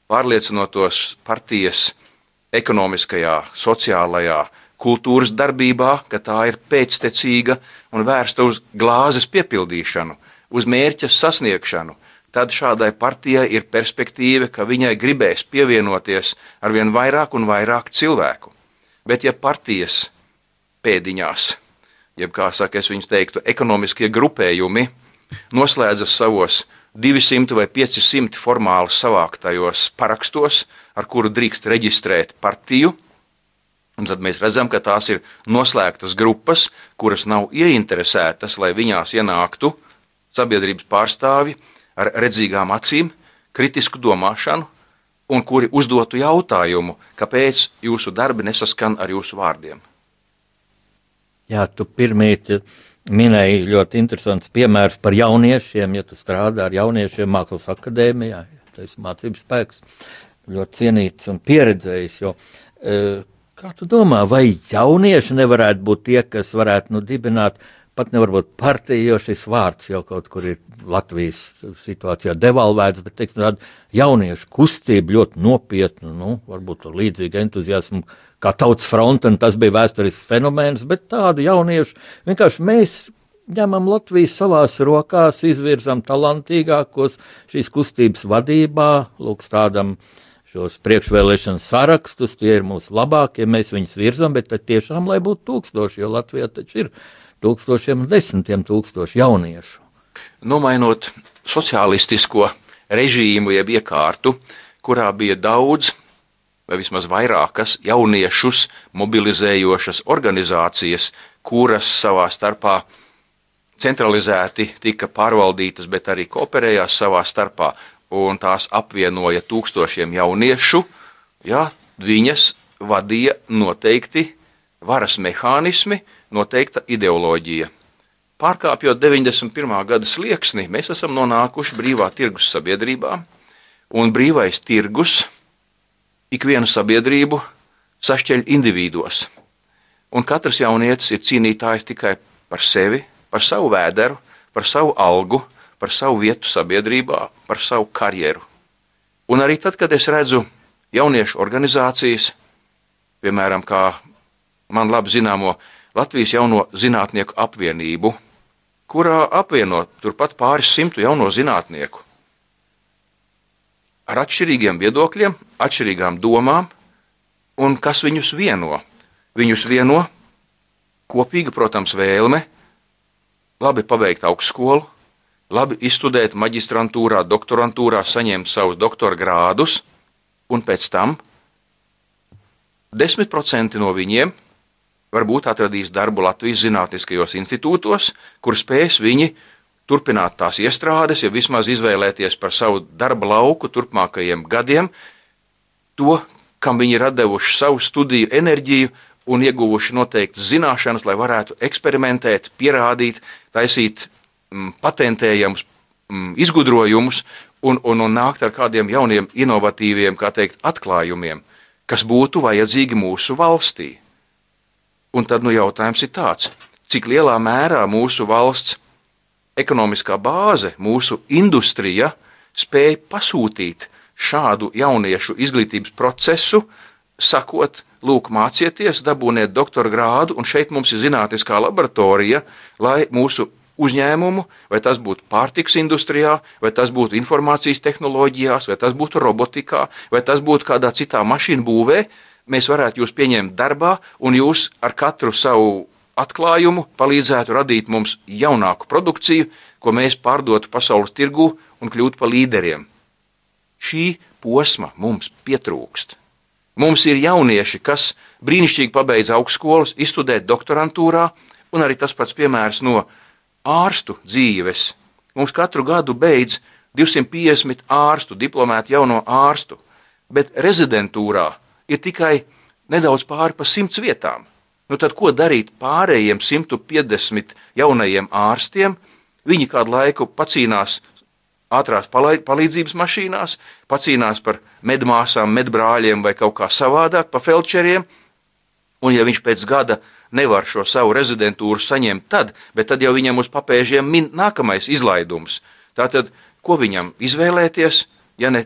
pārliecinotos partijas ekonomiskajā, sociālajā, kultūras darbībā, ka tā ir pēctecīga un vērsta uz glāzes piepildīšanu, uz mērķa sasniegšanu, tad šādai partijai ir perspektīva, ka viņai gribēs pievienoties ar vien vairāk un vairāk cilvēku. Bet ja partijas pēdiņās, jeb kā saka, es viņus teiktu, ekonomiskie grupējumi noslēdzas savos 200 vai 500 formāli savāktajos parakstos, ar kuru drīkst reģistrēt partiju, Un tad mēs redzam, ka tās ir noslēgtas grupas, kuras nav ieinteresētas, lai viņās ienāktu sabiedrības pārstāvi ar redzīgām acīm, kritisku domāšanu, un kuri uzdotu jautājumu, kāpēc jūsu darbi nesaskan ar jūsu vārdiem. Jā, tu pirmīt minēji ļoti interesants piemērs par jauniešiem, ja tu strādā ar jauniešiem mākslas akadēmijā, ja tas ir mācības spēks, ļoti cienīts un pieredzējis, jo uh, Kā tu domā, vai jaunieši nevarētu būt tie, kas varētu nu, dibināt pat nevarbūt partiju, jo šis vārds jau kaut kur ir Latvijas situācijā devalvēts, bet teiksim, tāda jauniešu kustība ļoti nopietna, nu, varbūt ar līdzīgu entuziasmu kā tautas fronte, un tas bija vēsturisks fenomens, bet tādu jauniešu vienkārši mēs ņemam Latviju savās rokās, izvirzam talantīgākos šīs kustības vadībā, lūk, tādam uh, šos priekšvēlēšanu sarakstus, tie ir mūsu labākie, mēs viņus virzam, bet tiešām, lai būtu tūkstoši, jo Latvijā taču ir tūkstošiem un desmitiem tūkstoši jauniešu. Nomainot sociālistisko režīmu, jeb iekārtu, kurā bija daudz vai vismaz vairākas jauniešus mobilizējošas organizācijas, kuras savā starpā centralizēti tika pārvaldītas, bet arī kooperējās savā starpā un tās apvienoja tūkstošiem jauniešu, ja, viņas vadīja noteikti varas mehānismi, noteikta ideoloģija. Pārkāpjot 91. gada slieksni, mēs esam nonākuši brīvā tirgus sabiedrībā, un brīvais tirgus ikvienu sabiedrību sašķeļ individuos. Un katrs jaunietis ir cīnītājs tikai par sevi, par savu vēderu, par savu algu, par savu vietu sabiedrībā, par savu karjeru. Un arī tad, kad es redzu jauniešu organizācijas, piemēram, kā man labi zināmo Latvijas jauno zinātnieku apvienību, kurā apvieno turpat pāris simtu jauno zinātnieku ar atšķirīgiem viedokļiem, atšķirīgām domām, un kas viņus vieno? Viņus vieno kopīga, protams, vēlme labi pabeigt augstskolu, labi izstudēt maģistrantūrā, doktorantūrā, saņemt savus doktora grādus, un pēc tam 10% no viņiem varbūt atradīs darbu Latvijas Zinātniskajos institūtos, kur spēs viņi turpināt tās iestrādes, ja vismaz izvēlēties par savu darba lauku turpmākajiem gadiem, to, kam viņi ir devuši savu studiju enerģiju un ieguvuši noteiktas zināšanas, lai varētu eksperimentēt, pierādīt, taisīt mm, patentējamus mm, izgudrojumus un, un, un nākt ar kādiem jauniem, inovatīviem, kā teikt, atklājumiem, kas būtu vajadzīgi mūsu valstī. Un tad nu, jautājums ir tāds, cik lielā mērā mūsu valsts ekonomiskā bāze, mūsu industrija spēja pasūtīt šādu jauniešu izglītības procesu, sakot, lūk, mācieties, dabūniet doktora grādu, un šeit mums ir zinātniskā laboratorija, lai mūsu uzņēmumu, vai tas būtu pārtiks industrijā, vai tas būtu informācijas tehnoloģijās, vai tas būtu robotikā, vai tas būtu kādā citā mašīnu būvē, mēs varētu jūs pieņemt darbā, un jūs ar katru savu atklājumu palīdzētu radīt mums jaunāku produkciju, ko mēs pārdotu pasaules tirgu un kļūtu par līderiem. Šī posma mums pietrūkst. Mums ir jaunieši, kas brīnišķīgi pabeidz augstskolas, izstudē doktorantūrā, un arī tas pats piemērs no ārstu dzīves. Mums katru gadu beidz 250 ārstu, diplomētu jauno ārstu, bet rezidentūrā ir tikai nedaudz pāri pa simts vietām. Nu tad ko darīt pārējiem 150 jaunajiem ārstiem? Viņi kādu laiku pacīnās ātrās palīdzības mašīnās, pacīnās par medmāsām, medbrāļiem vai kaut kā savādāk, pa felčeriem. Un ja viņš pēc gada nevar šo savu rezidentūru saņemt tad, tad jau viņam uz papēžiem min nākamais izlaidums. Tātad, ko viņam izvēlēties, ja ne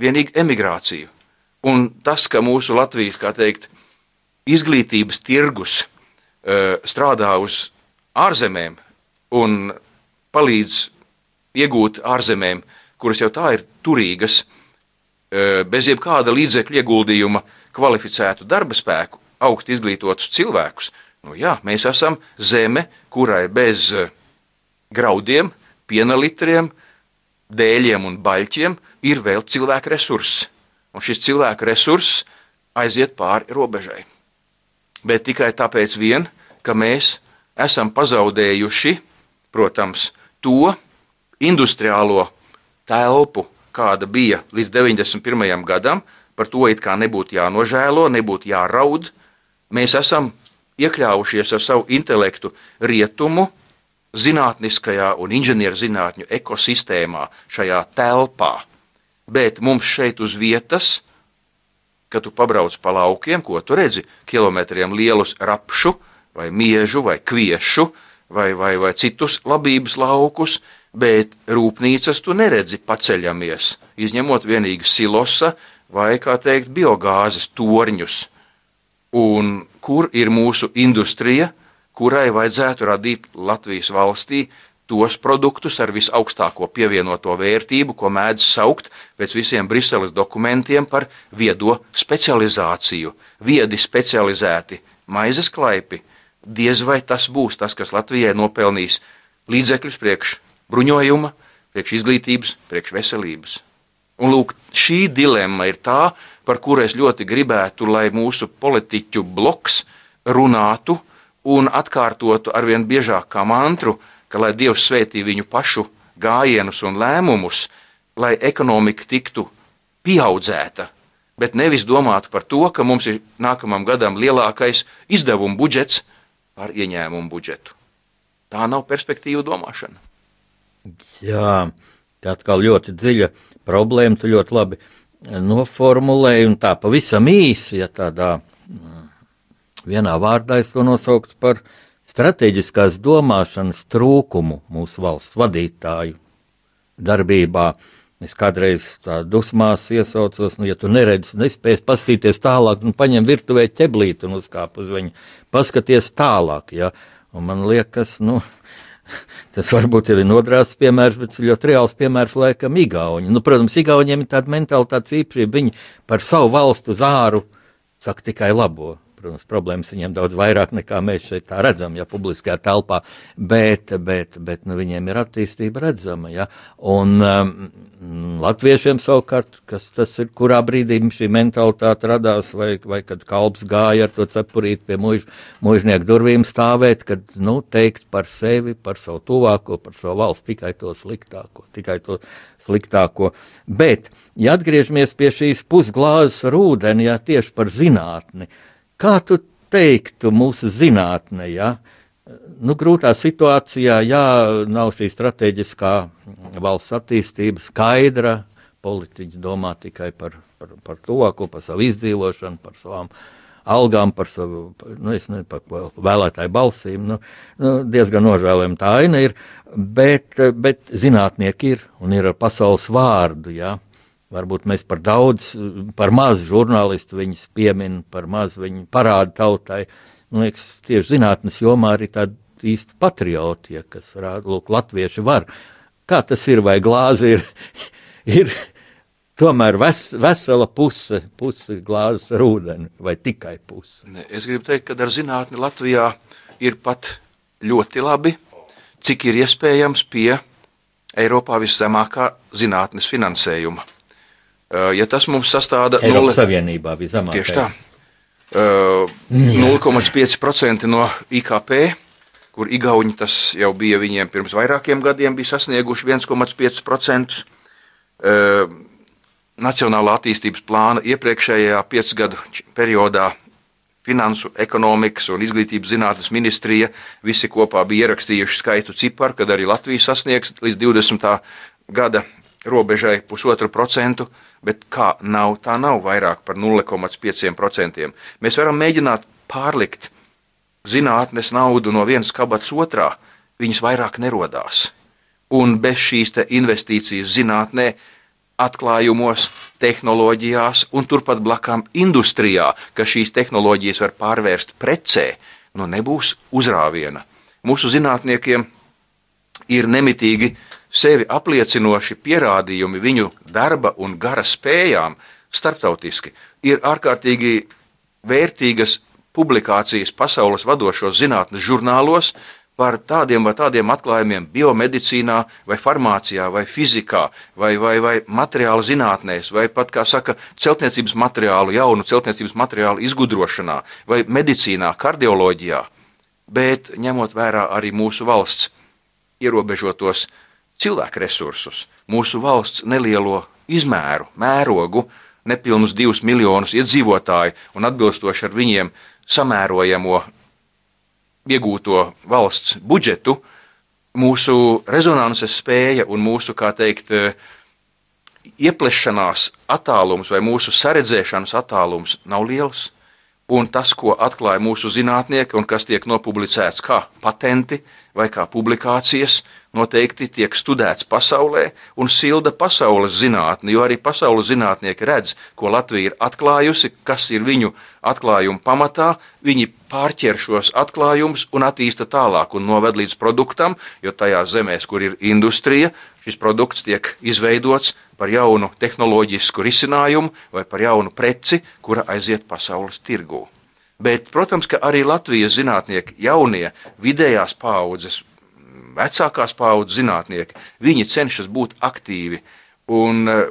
vienīgi emigrāciju? Un tas, ka mūsu Latvijas, kā teikt, izglītības tirgus uh, strādā uz ārzemēm un palīdz iegūt ārzemēm, kuras jau tā ir turīgas, uh, bez jebkāda līdzekļu ieguldījuma kvalificētu darba spēku, augstu izglītotus cilvēkus. Nu, jā, mēs esam zeme, kurai bez uh, graudiem, piena litriem, dēļiem un baļķiem ir vēl cilvēku resurss. Un šis cilvēku resurss aiziet pāri robežai bet tikai tāpēc, vien, ka mēs esam pazaudējuši, protams, to industriālo telpu, kāda bija līdz 91. gadam, par to it kā nebūtu jānožēlo, nebūtu jāraud. Mēs esam iekļāvušies ar savu intelektu rietumu, zinātniskajā un inženierzinātņu ekosistēmā, šajā telpā. Bet mums šeit uz vietas kad tu pabrauc pa laukiem, ko tu redzi, kilometriem lielus rapšu, vai miežu, vai kviešu, vai, vai, vai citus labības laukus, bet rūpnīcas tu neredzi paceļamies, izņemot vienīgi silosa vai, kā teikt, biogāzes torņus. Un kur ir mūsu industrija, kurai vajadzētu radīt Latvijas valstī tos produktus ar visaugstāko pievienoto vērtību, ko mēdz saukt pēc visiem Briseles dokumentiem par viedo specializāciju, viedi specializēti maizes klaipi. Diez vai tas būs tas, kas Latvijai nopelnīs līdzekļus priekš bruņojuma, priekš izglītības, priekš veselības. Un lūk, šī dilemma ir tā, par kuru es ļoti gribētu, lai mūsu politiķu bloks runātu un atkārtotu arvien biežāk kā mantru, ka lai Dievs svētī viņu pašu gājienus un lēmumus, lai ekonomika tiktu pieaudzēta, bet nevis domātu par to, ka mums ir nākamajam gadam lielākais izdevumu budžets par ieņēmumu budžetu. Tā nav perspektīva domāšana. Jā, tā atkal ļoti dziļa problēma, tu ļoti labi noformulēji, un tā pavisam īsi, ja tādā mm, vienā vārdā es to nosauktu par strateģiskās domāšanas trūkumu mūsu valsts vadītāju darbībā. Es kādreiz dusmās iesaucos, nu, ja tu neredzi, nespēj paskatīties tālāk, nu, paņem virtuvē ķeblīti un uzkāp uz viņu, paskaties tālāk, ja, un man liekas, nu, tas varbūt ir nodrās piemērs, bet ļoti reāls piemērs laikam Igauņi. Nu, protams, Igauniem ir tāda mentalitātes īpašība, viņi par savu valstu zāru saka tikai labo protams, problēmas viņiem daudz vairāk nekā mēs šeit tā redzam, ja publiskajā telpā, bet, bet, bet nu, viņiem ir attīstība redzama. Ja? Un um, latviešiem savukārt, kas tas ir, kurā brīdī šī mentalitāte radās, vai, vai kad kalps gāja ar to cepurīt pie muž, mužnieku durvīm stāvēt, kad, nu, teikt par sevi, par savu tuvāko, par savu valsts tikai to sliktāko, tikai to sliktāko. Bet, ja atgriežamies pie šīs pusglāzes ar ūdeni, ja tieši par zinātni, kā tu teiktu mūsu zinātne, ja? Nu, grūtā situācijā, jā, nav šī strateģiskā valsts attīstība skaidra, politiķi domā tikai par, par, par to, ko par savu izdzīvošanu, par savām algām, par savu, nu, nezinu, par vēlētāju balsīm. Nu, nu, diezgan nožēlojama tā aina ir, bet, bet zinātnieki ir un ir ar pasaules vārdu, jā. Varbūt mēs par daudz, par maz žurnālistu viņus piemin, par maz viņi parāda tautai. Man liekas, tieši zinātnes jomā arī tādi īsti patrioti, ja, kas rāda, lūk, latvieši var. Kā tas ir, vai glāze ir, ir tomēr ves, vesela puse, puse glāzes ar ūdeni, vai tikai puse? Ne, es gribu teikt, ka ar zinātni Latvijā ir pat ļoti labi, cik ir iespējams pie Eiropā viszemākā zinātnes finansējuma. Ja tas mums sastāda Eiropas Savienībā viszemākā. Tieši tā. Uh, 0,5% no IKP, kur Igauni tas jau bija viņiem pirms vairākiem gadiem, bija sasnieguši 1,5%. Uh, Nacionālā attīstības plāna iepriekšējā piecgadu periodā Finansu, ekonomikas un izglītības zinātnes ministrija visi kopā bija ierakstījuši skaitu ciparu, kad arī Latvija sasniegs līdz 20. gada robežai pusotru procentu, bet kā nav, tā nav vairāk par 0,5%. Mēs varam mēģināt pārlikt zinātnes naudu no vienas kabatas otrā, viņas vairāk nerodās. Un bez šīs investīcijas zinātnē, atklājumos, tehnoloģijās un turpat blakām industrijā, ka šīs tehnoloģijas var pārvērst precē, nu nebūs uzrāviena. Mūsu zinātniekiem ir nemitīgi sevi apliecinoši pierādījumi viņu darba un gara spējām starptautiski. Ir ārkārtīgi vērtīgas publikācijas pasaules vadošos zinātnes žurnālos par tādiem vai tādiem atklājumiem biomedicīnā, vai farmācijā, vai fizikā, vai, vai, vai materiālu zinātnēs, vai pat, kā saka, celtniecības materiālu, jaunu celtniecības materiālu izgudrošanā, vai medicīnā, kardioloģijā. Bet ņemot vērā arī mūsu valsts ierobežotos cilvēku resursus, mūsu valsts nelielo izmēru, mērogu, nepilnus divus miljonus iedzīvotāju un atbilstoši ar viņiem samērojamo iegūto valsts budžetu, mūsu rezonanses spēja un mūsu, kā teikt, ieplešanās attālums vai mūsu saredzēšanas attālums nav liels. Un tas, ko atklāja mūsu zinātnieki un kas tiek nopublicēts kā patenti vai kā publikācijas, noteikti tiek studēts pasaulē un silda pasaules zinātni, jo arī pasaules zinātnieki redz, ko Latvija ir atklājusi, kas ir viņu atklājumu pamatā. Viņi pārķer šos atklājumus un attīsta tālāk un noved līdz produktam, jo tajās zemēs, kur ir industrija, šis produkts tiek izveidots par jaunu tehnoloģisku risinājumu vai par jaunu preci, kura aiziet pasaules tirgū. Bet, protams, ka arī Latvijas zinātnieki, jaunie, vidējās paudzes, vecākās paudzes zinātnieki, viņi cenšas būt aktīvi. Un eh,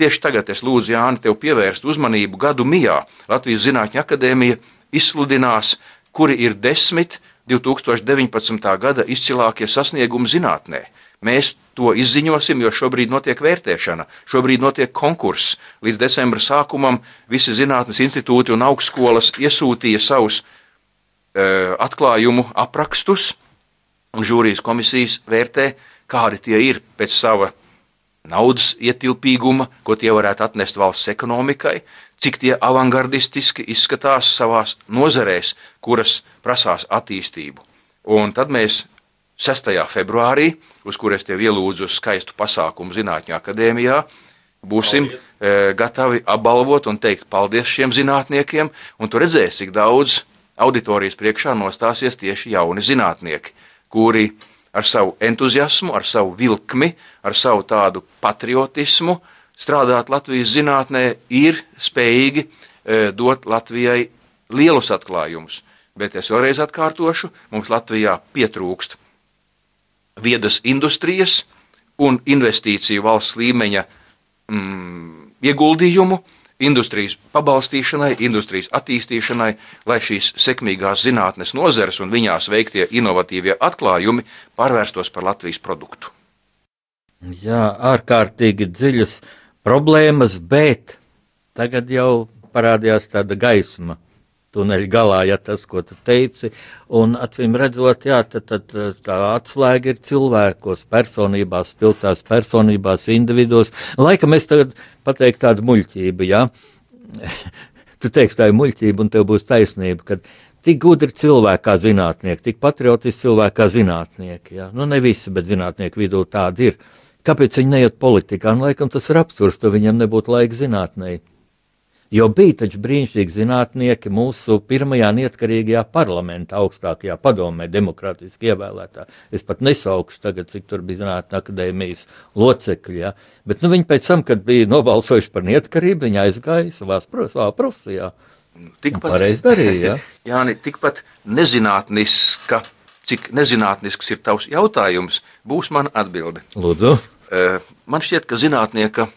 tieši tagad es lūdzu Jāni tev pievērst uzmanību gadu mijā. Latvijas Zinātņu akadēmija izsludinās, kuri ir desmit 2019. gada izcilākie sasniegumi zinātnē. Mēs to izziņosim, jo šobrīd notiek vērtēšana, šobrīd notiek konkurss. Līdz decembra sākumam visi zinātnes institūti un augstskolas iesūtīja savus e, atklājumu aprakstus, un žūrijas komisijas vērtē, kādi tie ir pēc sava naudas ietilpīguma, ko tie varētu atnest valsts ekonomikai, cik tie avangardistiski izskatās savās nozarēs, kuras prasās attīstību. Un tad mēs 6. februārī, uz kuras tev ielūdzu skaistu pasākumu Zinātņu akadēmijā, būsim paldies. E, gatavi apbalvot un teikt paldies šiem zinātniekiem, un tu redzēsi, cik daudz auditorijas priekšā nostāsies tieši jauni zinātnieki, kuri ar savu entuziasmu, ar savu vilkmi, ar savu tādu patriotismu strādāt Latvijas zinātnē, ir spējīgi e, dot Latvijai lielus atklājumus, bet es vēlreiz atkārtošu, mums Latvijā pietrūkst viedas industrijas un investīciju valsts līmeņa mm, ieguldījumu industrijas pabalstīšanai, industrijas attīstīšanai, lai šīs sekmīgās zinātnes nozares un viņās veiktie inovatīvie atklājumi pārvērstos par Latvijas produktu. Jā, ārkārtīgi dziļas problēmas, bet tagad jau parādījās tāda gaisma tuneļa galā, ja tas, ko tu teici, un acīm redzot, jā, tad, tad tā atslēga ir cilvēkos, personībās, spilgtās personībās, individos. Laikam es tagad pateiktu tādu muļķību, jā. tu teiksi, tā ir muļķība, un tev būs taisnība, kad tik gudri cilvēki kā zinātnieki, tik patriotiski cilvēki kā zinātnieki, jā. Nu, ne visi, bet zinātnieku vidū tādi ir. Kāpēc viņi neiet politikā? Nu, laikam tas ir absurds, ka viņam nebūtu laika zinātnē. Jo bija taču brīnišķīgi zinātnieki mūsu pirmajā neatkarīgajā parlamentā, augstākajā padomē, demokrātiski ievēlētā. Es pat nesaukšu tagad, cik tur bija zinātnē akadēmijas locekļi. Ja? Bet nu, viņi pēc tam, kad bija nobalsojuši par neatkarību, viņi aizgāja savās, savā profesijā. Tikpat Pareizi darīja. Ja? Jāni, tikpat nezinātniska, cik nezinātnisks ir tavs jautājums, būs mana atbilde. Lūdzu. Eh, Man šķiet, ka zinātnieka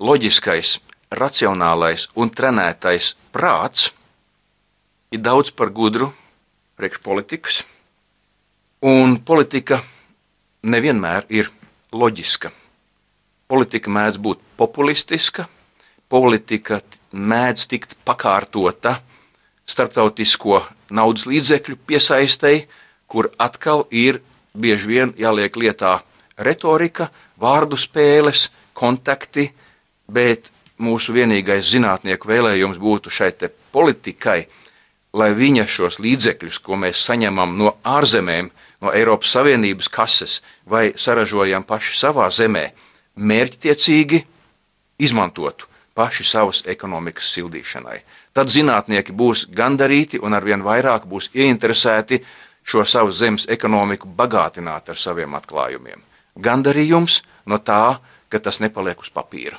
loģiskais, racionālais un trenētais prāts ir daudz par gudru priekšpolitikas, un politika nevienmēr ir loģiska. Politika mēdz būt populistiska, politika mēdz tikt pakārtota starptautisko naudas līdzekļu piesaistēji, kur atkal ir bieži vien jāliek lietā retorika, vārdu spēles, kontakti, bet mūsu vienīgais zinātnieku vēlējums būtu šai politikai, lai viņa šos līdzekļus, ko mēs saņemam no ārzemēm, no Eiropas Savienības kases vai saražojam paši savā zemē, mērķtiecīgi izmantotu paši savas ekonomikas sildīšanai. Tad zinātnieki būs gandarīti un arvien vairāk būs ieinteresēti šo savu zemes ekonomiku bagātināt ar saviem atklājumiem. Gandarījums no tā, ka tas nepaliek uz papīra.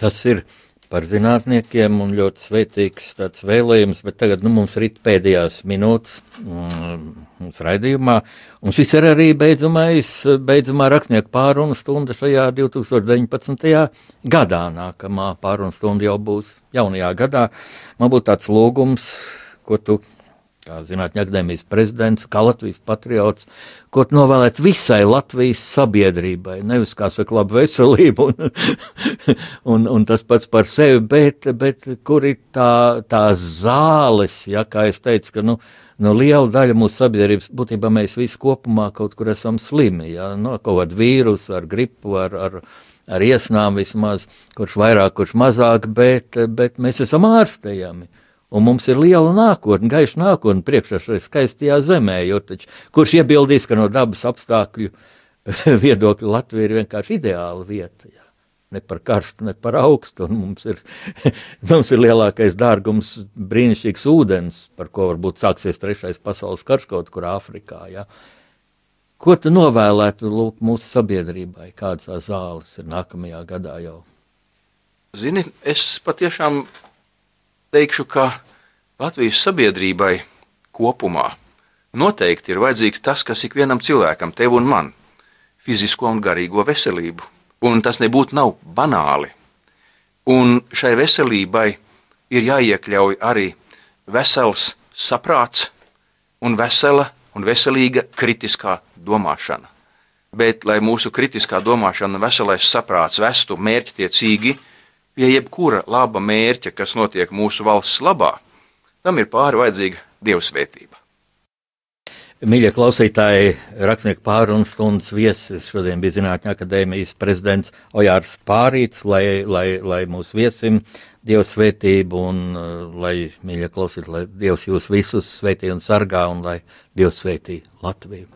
Tas ir par zinātniekiem un ļoti svētīgs tāds vēlējums, bet tagad nu, mums ir pēdējās minūtes mm, mums raidījumā, un šis ir arī beidzamais, beidzamā rakstnieku pārunu stunda šajā 2019. gadā. Nākamā pārunu stunda jau būs jaunajā gadā. Man būtu tāds lūgums, ko tu kā Zinātņu akadēmijas prezidents, kā Latvijas patriots, ko novēlēt visai Latvijas sabiedrībai. Nevis kā saka, labu veselību un, un, un tas pats par sevi, bet, bet kur ir tā, tās zāles, ja kā es teicu, ka, nu, no liela daļa mūsu sabiedrības, būtībā mēs visi kopumā kaut kur esam slimi, ja, no kaut kāda vīrusu, ar gripu, ar, ar, ar iesnām vismaz, kurš vairāk, kurš mazāk, bet, bet mēs esam ārstējami. Un mums ir liela nākotne, gaiša nākotne priekšā šajā skaistajā zemē, jo taču, kurš iebildīs, ka no dabas apstākļu viedokļa Latvija ir vienkārši ideāla vieta. Jā. Ne par karstu, ne par augstu. Mums ir, mums ir lielākais dārgums, brīnišķīgs ūdens, par ko varbūt sāksies trešais pasaules karš kaut kur Āfrikā. Ja? Ko tu novēlētu lūk, mūsu sabiedrībai? Kādas tās zāles ir nākamajā gadā jau? Zini, es patiešām teikšu, ka Latvijas sabiedrībai kopumā noteikti ir vajadzīgs tas, kas ikvienam cilvēkam, tev un man, fizisko un garīgo veselību. Un tas nebūtu nav banāli. Un šai veselībai ir jāiekļauj arī vesels saprāts un vesela un veselīga kritiskā domāšana. Bet, lai mūsu kritiskā domāšana veselais saprāts vestu mērķtiecīgi, pie jebkura laba mērķa, kas notiek mūsu valsts labā, tam ir pāri vajadzīga dievsvētība. Mīļie klausītāji, rakstnieku pārunas stundas viesis šodien bija Zinātņu akadēmijas prezidents Ojārs Pārīts, lai, lai, lai mūsu viesim Dievs svētību un uh, lai, mīļie klausītāji, lai Dievs jūs visus svētī un sargā un lai Dievs svētī Latviju.